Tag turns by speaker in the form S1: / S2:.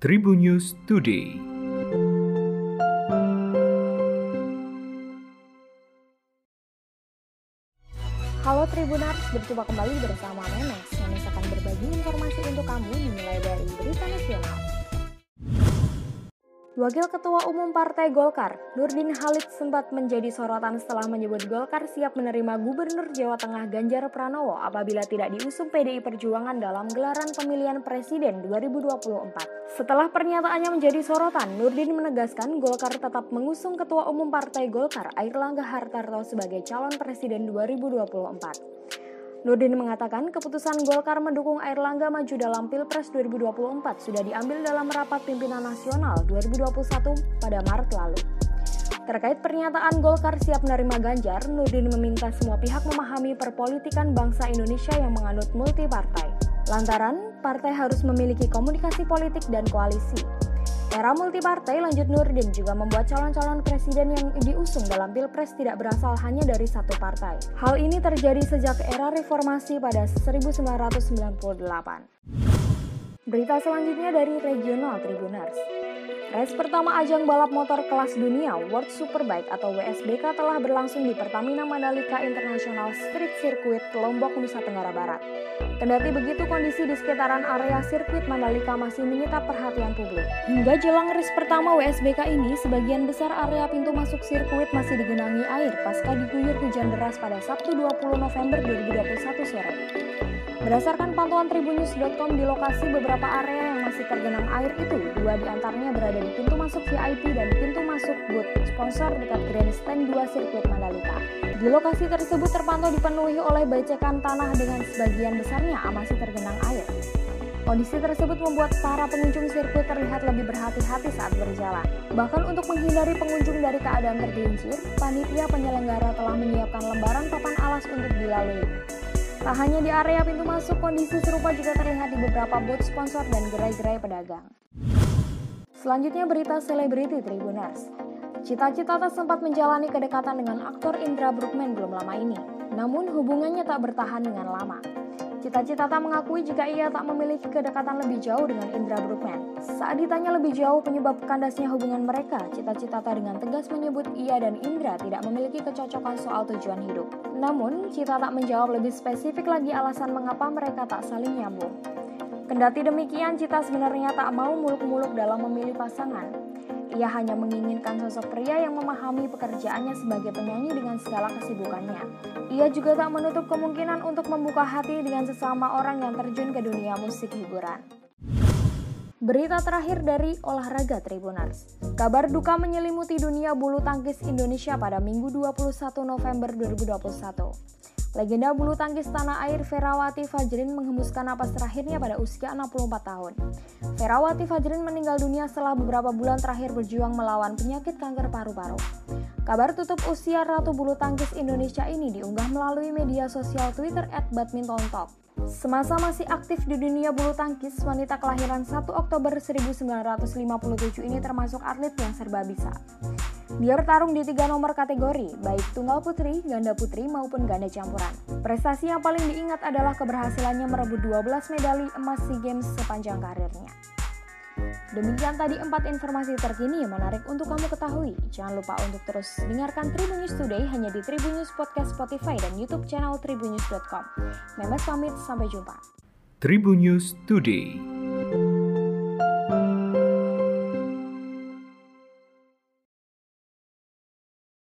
S1: Tribun News Today.
S2: Halo Tribunars, berjumpa kembali bersama Memes yang akan berbagi informasi untuk kamu dimulai dari berita nasional. Wakil Ketua Umum Partai Golkar, Nurdin Halid sempat menjadi sorotan setelah menyebut Golkar siap menerima Gubernur Jawa Tengah Ganjar Pranowo apabila tidak diusung PDI Perjuangan dalam gelaran pemilihan presiden 2024. Setelah pernyataannya menjadi sorotan, Nurdin menegaskan Golkar tetap mengusung Ketua Umum Partai Golkar Airlangga Hartarto sebagai calon presiden 2024. Nurdin mengatakan keputusan Golkar mendukung Air Langga maju dalam Pilpres 2024 sudah diambil dalam rapat pimpinan nasional 2021 pada Maret lalu. Terkait pernyataan Golkar siap menerima Ganjar, Nurdin meminta semua pihak memahami perpolitikan bangsa Indonesia yang menganut multi partai. Lantaran, partai harus memiliki komunikasi politik dan koalisi. Era multipartai lanjut Nurdin juga membuat calon-calon presiden yang diusung dalam Pilpres tidak berasal hanya dari satu partai. Hal ini terjadi sejak era reformasi pada 1998. Berita selanjutnya dari regional Tribuners. Race pertama ajang balap motor kelas dunia World Superbike atau WSBK telah berlangsung di Pertamina Mandalika International Street Circuit, Lombok, Nusa Tenggara Barat. Kendati begitu, kondisi di sekitaran area sirkuit Mandalika masih menyita perhatian publik. Hingga jelang race pertama WSBK ini, sebagian besar area pintu masuk sirkuit masih digenangi air pasca diguyur hujan deras pada Sabtu 20 November 2021 sore. Berdasarkan pantauan tribunnews.com di lokasi beberapa area masih tergenang air itu, dua di antaranya berada di pintu masuk VIP dan pintu masuk booth sponsor dekat grandstand 2 sirkuit Mandalika. Di lokasi tersebut terpantau dipenuhi oleh becekan tanah dengan sebagian besarnya masih tergenang air. Kondisi tersebut membuat para pengunjung sirkuit terlihat lebih berhati-hati saat berjalan. Bahkan untuk menghindari pengunjung dari keadaan tergelincir, panitia penyelenggara telah menyiapkan lembaran papan alas untuk dilalui. Tak hanya di area pintu masuk, kondisi serupa juga terlihat di beberapa booth sponsor dan gerai-gerai pedagang. Selanjutnya berita selebriti Tribuners. Cita-cita tak sempat menjalani kedekatan dengan aktor Indra Brookman belum lama ini. Namun hubungannya tak bertahan dengan lama. Cita-cita tak mengakui jika ia tak memiliki kedekatan lebih jauh dengan Indra Brookman. Saat ditanya lebih jauh penyebab kandasnya hubungan mereka, Cita-cita tak dengan tegas menyebut ia dan Indra tidak memiliki kecocokan soal tujuan hidup. Namun, Cita tak menjawab lebih spesifik lagi alasan mengapa mereka tak saling nyambung. Kendati demikian, Cita sebenarnya tak mau muluk-muluk dalam memilih pasangan. Ia hanya menginginkan sosok pria yang memahami pekerjaannya sebagai penyanyi dengan segala kesibukannya. Ia juga tak menutup kemungkinan untuk membuka hati dengan sesama orang yang terjun ke dunia musik hiburan. Berita terakhir dari olahraga Tribuners. Kabar duka menyelimuti dunia bulu tangkis Indonesia pada Minggu 21 November 2021. Legenda bulu tangkis tanah air Ferawati Fajrin menghembuskan napas terakhirnya pada usia 64 tahun. Ferawati Fajrin meninggal dunia setelah beberapa bulan terakhir berjuang melawan penyakit kanker paru-paru. Kabar tutup usia Ratu Bulu Tangkis Indonesia ini diunggah melalui media sosial Twitter at Badminton Talk. Semasa masih aktif di dunia bulu tangkis, wanita kelahiran 1 Oktober 1957 ini termasuk atlet yang serba bisa. Dia bertarung di tiga nomor kategori, baik tunggal putri, ganda putri, maupun ganda campuran. Prestasi yang paling diingat adalah keberhasilannya merebut 12 medali emas SEA Games sepanjang karirnya. Demikian tadi empat informasi terkini yang menarik untuk kamu ketahui. Jangan lupa untuk terus dengarkan Tribun News Today hanya di Tribun News Podcast Spotify dan YouTube channel tribunnews.com. Memes pamit, sampai jumpa.
S1: Tribun News Today.